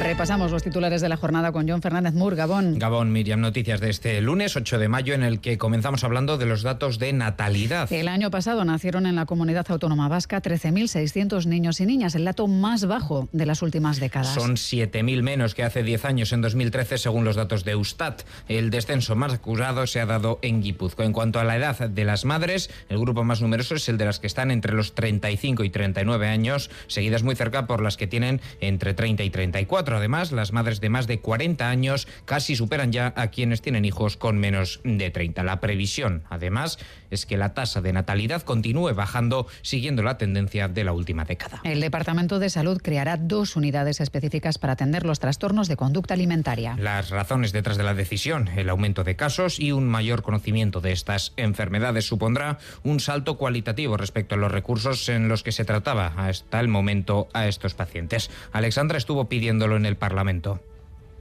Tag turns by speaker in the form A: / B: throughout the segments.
A: Repasamos los titulares de la jornada con John Fernández Mur, Gabón.
B: Gabón, Miriam, noticias de este lunes 8 de mayo en el que comenzamos hablando de los datos de natalidad.
A: El año pasado nacieron en la comunidad autónoma vasca 13.600 niños y niñas, el dato más bajo de las últimas décadas.
B: Son 7.000 menos que hace 10 años, en 2013, según los datos de Eustat. El descenso más acusado se ha dado en Guipúzcoa. En cuanto a la edad de las madres, el grupo más numeroso es el de las que están entre los 35 y 39 años, seguidas muy cerca por las que tienen entre 30 y 34. Además, las madres de más de 40 años casi superan ya a quienes tienen hijos con menos de 30. La previsión, además, es que la tasa de natalidad continúe bajando siguiendo la tendencia de la última década.
A: El Departamento de Salud creará dos unidades específicas para atender los trastornos de conducta alimentaria.
B: Las razones detrás de la decisión, el aumento de casos y un mayor conocimiento de estas enfermedades supondrá un salto cualitativo respecto a los recursos en los que se trataba hasta el momento a estos pacientes. Alexandra estuvo pidiéndolo en el Parlamento?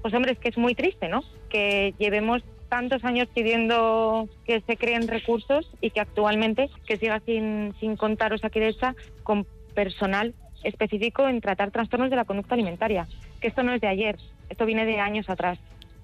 C: Pues hombre, es que es muy triste, ¿no? Que llevemos tantos años pidiendo que se creen recursos y que actualmente que siga sin, sin contar Osakidecha con personal específico en tratar trastornos de la conducta alimentaria. Que esto no es de ayer, esto viene de años atrás.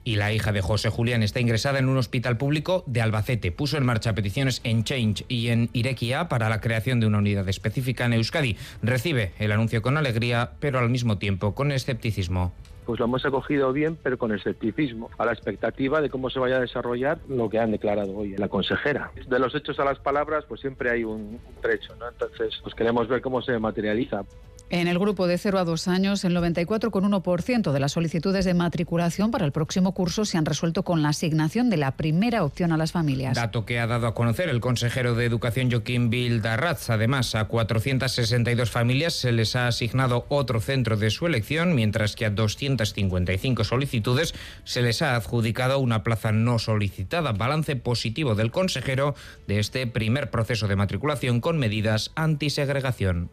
B: Y la hija de José Julián está ingresada en un hospital público de Albacete. Puso en marcha peticiones en Change y en Irequia para la creación de una unidad específica en Euskadi. Recibe el anuncio con alegría, pero al mismo tiempo con escepticismo
D: pues lo hemos acogido bien, pero con escepticismo, a la expectativa de cómo se vaya a desarrollar lo que han declarado hoy la consejera. De los hechos a las palabras, pues siempre hay un, trecho, ¿no? Entonces, pues queremos ver cómo se materializa.
A: En el grupo de 0 a 2 años, el 94,1% de las solicitudes de matriculación para el próximo curso se han resuelto con la asignación de la primera opción a las familias.
B: Dato que ha dado a conocer el consejero de Educación Joaquín Bildarratz. Además, a 462 familias se les ha asignado otro centro de su elección, mientras que a 255 solicitudes se les ha adjudicado una plaza no solicitada. Balance positivo del consejero de este primer proceso de matriculación con medidas antisegregación.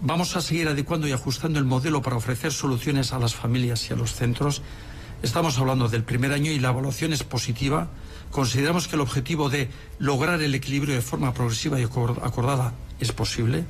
E: Vamos a seguir adecuando y ajustando el modelo para ofrecer soluciones a las familias y a los centros. Estamos hablando del primer año y la evaluación es positiva. Consideramos que el objetivo de lograr el equilibrio de forma progresiva y acordada es posible.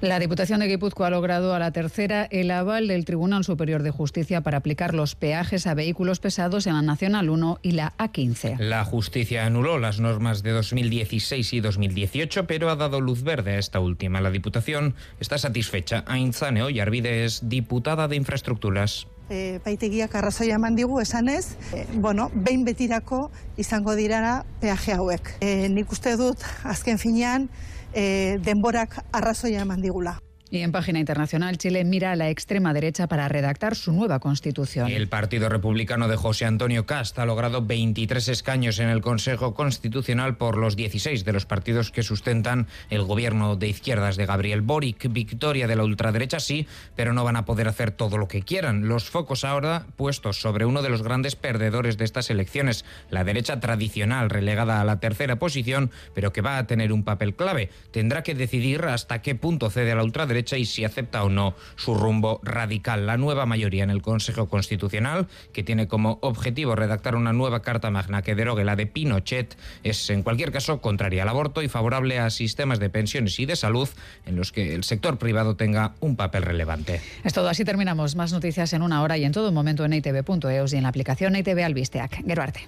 A: La Diputación de Guipúzcoa ha logrado a la tercera el aval del Tribunal Superior de Justicia para aplicar los peajes a vehículos pesados en la Nacional 1 y la A15.
B: La justicia anuló las normas de 2016 y 2018, pero ha dado luz verde a esta última. La Diputación está satisfecha. Aintzane Oyarbide es diputada de Infraestructuras.
F: E, baitegiak arrazoia eman digu esanez, e, bueno, behin betirako izango dirara peaje hauek. E, nik uste dut azken finean eh, denborak arrazoia eman digula.
A: Y en página internacional, Chile mira a la extrema derecha para redactar su nueva constitución.
B: El Partido Republicano de José Antonio Cast ha logrado 23 escaños en el Consejo Constitucional por los 16 de los partidos que sustentan el gobierno de izquierdas de Gabriel Boric. Victoria de la ultraderecha sí, pero no van a poder hacer todo lo que quieran. Los focos ahora puestos sobre uno de los grandes perdedores de estas elecciones, la derecha tradicional relegada a la tercera posición, pero que va a tener un papel clave. Tendrá que decidir hasta qué punto cede a la ultraderecha y si acepta o no su rumbo radical. La nueva mayoría en el Consejo Constitucional, que tiene como objetivo redactar una nueva Carta Magna que derogue la de Pinochet, es en cualquier caso contraria al aborto y favorable a sistemas de pensiones y de salud en los que el sector privado tenga un papel relevante.
A: Es todo, así terminamos. Más noticias en una hora y en todo momento en itv.eus y en la aplicación ITV Albisteac. Geruarte.